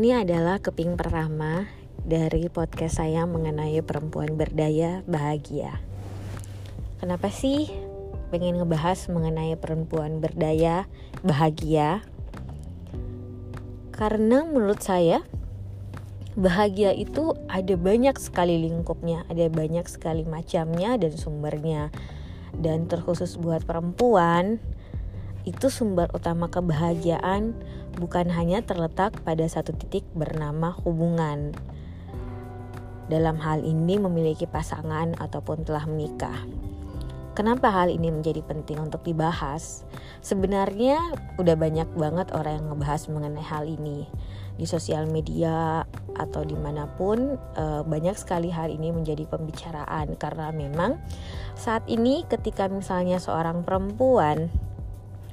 Ini adalah keping pertama dari podcast saya mengenai perempuan berdaya bahagia. Kenapa sih pengen ngebahas mengenai perempuan berdaya bahagia? Karena menurut saya bahagia itu ada banyak sekali lingkupnya, ada banyak sekali macamnya dan sumbernya. Dan terkhusus buat perempuan, itu sumber utama kebahagiaan bukan hanya terletak pada satu titik bernama hubungan. Dalam hal ini memiliki pasangan ataupun telah menikah. Kenapa hal ini menjadi penting untuk dibahas? Sebenarnya udah banyak banget orang yang ngebahas mengenai hal ini di sosial media atau di mana pun eh, banyak sekali hal ini menjadi pembicaraan karena memang saat ini ketika misalnya seorang perempuan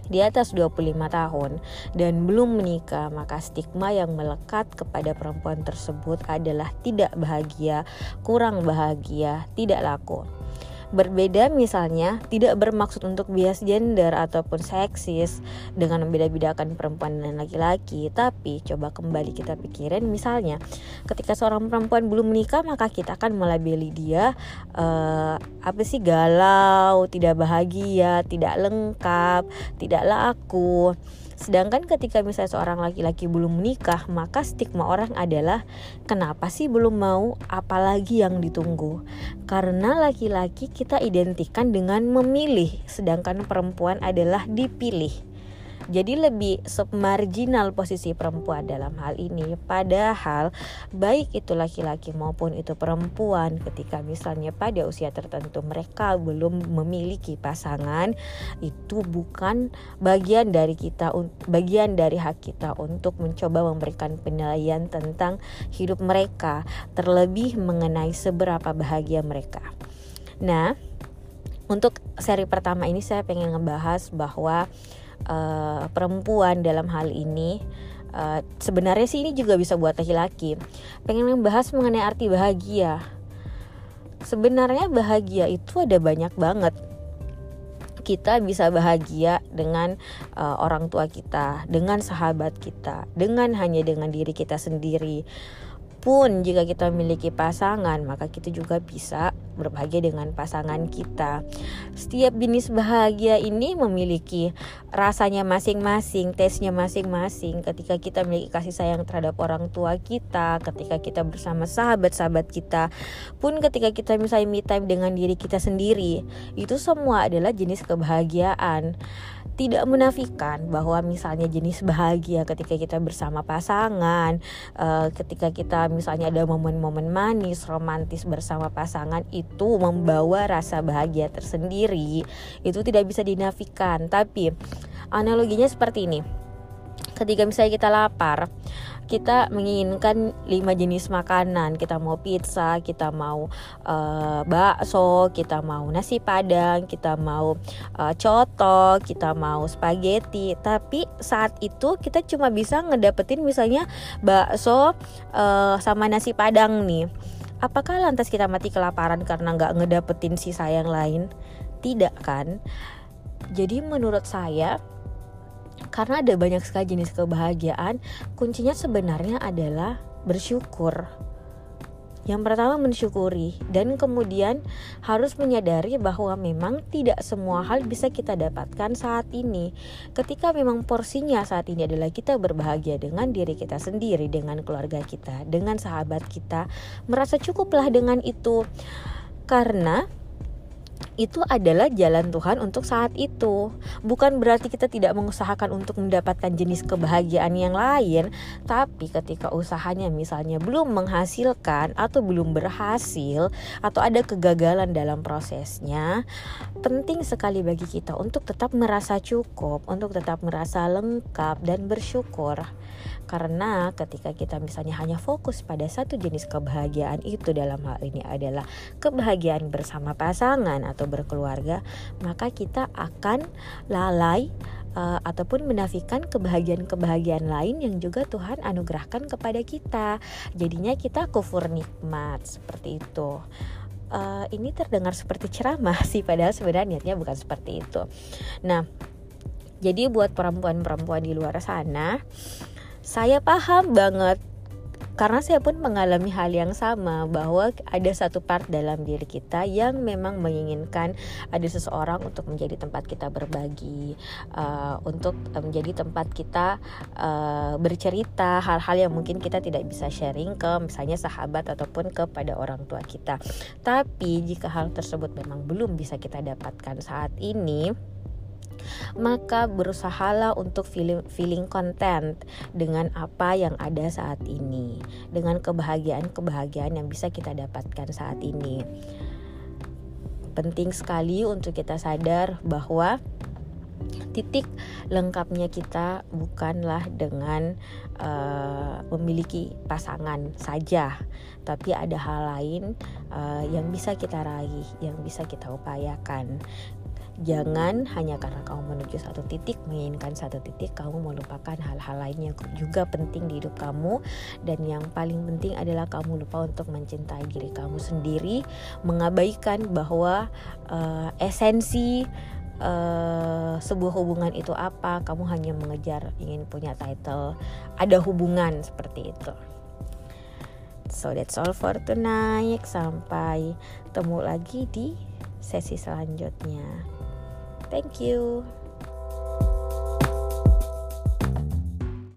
di atas 25 tahun dan belum menikah, maka stigma yang melekat kepada perempuan tersebut adalah tidak bahagia, kurang bahagia, tidak laku. Berbeda misalnya tidak bermaksud untuk bias gender ataupun seksis dengan membeda-bedakan perempuan dan laki-laki, tapi coba kembali kita pikirin misalnya ketika seorang perempuan belum menikah maka kita akan melabeli dia uh, apa sih galau, tidak bahagia, tidak lengkap, tidak laku. Sedangkan ketika misalnya seorang laki-laki belum menikah, maka stigma orang adalah kenapa sih belum mau, apalagi yang ditunggu. Karena laki-laki kita identikan dengan memilih, sedangkan perempuan adalah dipilih. Jadi lebih submarginal posisi perempuan dalam hal ini. Padahal baik itu laki-laki maupun itu perempuan ketika misalnya pada usia tertentu mereka belum memiliki pasangan itu bukan bagian dari kita bagian dari hak kita untuk mencoba memberikan penilaian tentang hidup mereka terlebih mengenai seberapa bahagia mereka. Nah, untuk seri pertama ini saya pengen ngebahas bahwa uh, perempuan dalam hal ini uh, sebenarnya sih ini juga bisa buat laki-laki. Pengen membahas mengenai arti bahagia. Sebenarnya bahagia itu ada banyak banget. Kita bisa bahagia dengan uh, orang tua kita, dengan sahabat kita, dengan hanya dengan diri kita sendiri pun jika kita memiliki pasangan maka kita juga bisa berbahagia dengan pasangan kita. Setiap jenis bahagia ini memiliki rasanya masing-masing, tesnya masing-masing. Ketika kita memiliki kasih sayang terhadap orang tua kita, ketika kita bersama sahabat-sahabat kita, pun ketika kita misalnya me time dengan diri kita sendiri, itu semua adalah jenis kebahagiaan tidak menafikan bahwa misalnya jenis bahagia ketika kita bersama pasangan, uh, ketika kita misalnya ada momen-momen manis, romantis bersama pasangan itu membawa rasa bahagia tersendiri. Itu tidak bisa dinafikan, tapi analoginya seperti ini. Ketika misalnya kita lapar, kita menginginkan lima jenis makanan. Kita mau pizza kita mau uh, bakso kita mau nasi padang kita mau uh, coto kita mau spaghetti. Tapi saat itu kita cuma bisa ngedapetin misalnya bakso uh, sama nasi padang nih. Apakah lantas kita mati kelaparan karena nggak ngedapetin sisa yang lain? Tidak kan? Jadi menurut saya karena ada banyak sekali jenis kebahagiaan, kuncinya sebenarnya adalah bersyukur. Yang pertama mensyukuri dan kemudian harus menyadari bahwa memang tidak semua hal bisa kita dapatkan saat ini. Ketika memang porsinya saat ini adalah kita berbahagia dengan diri kita sendiri, dengan keluarga kita, dengan sahabat kita, merasa cukuplah dengan itu. Karena itu adalah jalan Tuhan untuk saat itu. Bukan berarti kita tidak mengusahakan untuk mendapatkan jenis kebahagiaan yang lain, tapi ketika usahanya misalnya belum menghasilkan atau belum berhasil atau ada kegagalan dalam prosesnya, penting sekali bagi kita untuk tetap merasa cukup, untuk tetap merasa lengkap dan bersyukur. Karena ketika kita misalnya hanya fokus pada satu jenis kebahagiaan itu dalam hal ini adalah kebahagiaan bersama pasangan atau berkeluarga, maka kita akan lalai uh, ataupun menafikan kebahagiaan-kebahagiaan lain yang juga Tuhan anugerahkan kepada kita. Jadinya kita kufur nikmat seperti itu. Uh, ini terdengar seperti ceramah sih padahal sebenarnya niatnya bukan seperti itu. Nah, jadi buat perempuan-perempuan di luar sana saya paham banget karena saya pun mengalami hal yang sama bahwa ada satu part dalam diri kita yang memang menginginkan ada seseorang untuk menjadi tempat kita berbagi uh, untuk menjadi tempat kita uh, bercerita hal-hal yang mungkin kita tidak bisa sharing ke misalnya sahabat ataupun kepada orang tua kita. Tapi jika hal tersebut memang belum bisa kita dapatkan saat ini maka berusahalah untuk feeling, content dengan apa yang ada saat ini, dengan kebahagiaan-kebahagiaan yang bisa kita dapatkan saat ini. Penting sekali untuk kita sadar bahwa titik lengkapnya kita bukanlah dengan uh, memiliki pasangan saja, tapi ada hal lain uh, yang bisa kita raih, yang bisa kita upayakan. Jangan hanya karena kamu menuju satu titik, menginginkan satu titik, kamu melupakan hal-hal lain yang juga penting di hidup kamu. Dan yang paling penting adalah kamu lupa untuk mencintai diri kamu sendiri, mengabaikan bahwa uh, esensi uh, sebuah hubungan itu apa. Kamu hanya mengejar ingin punya title, ada hubungan seperti itu. So that's all for tonight. Sampai temu lagi di sesi selanjutnya. Thank you.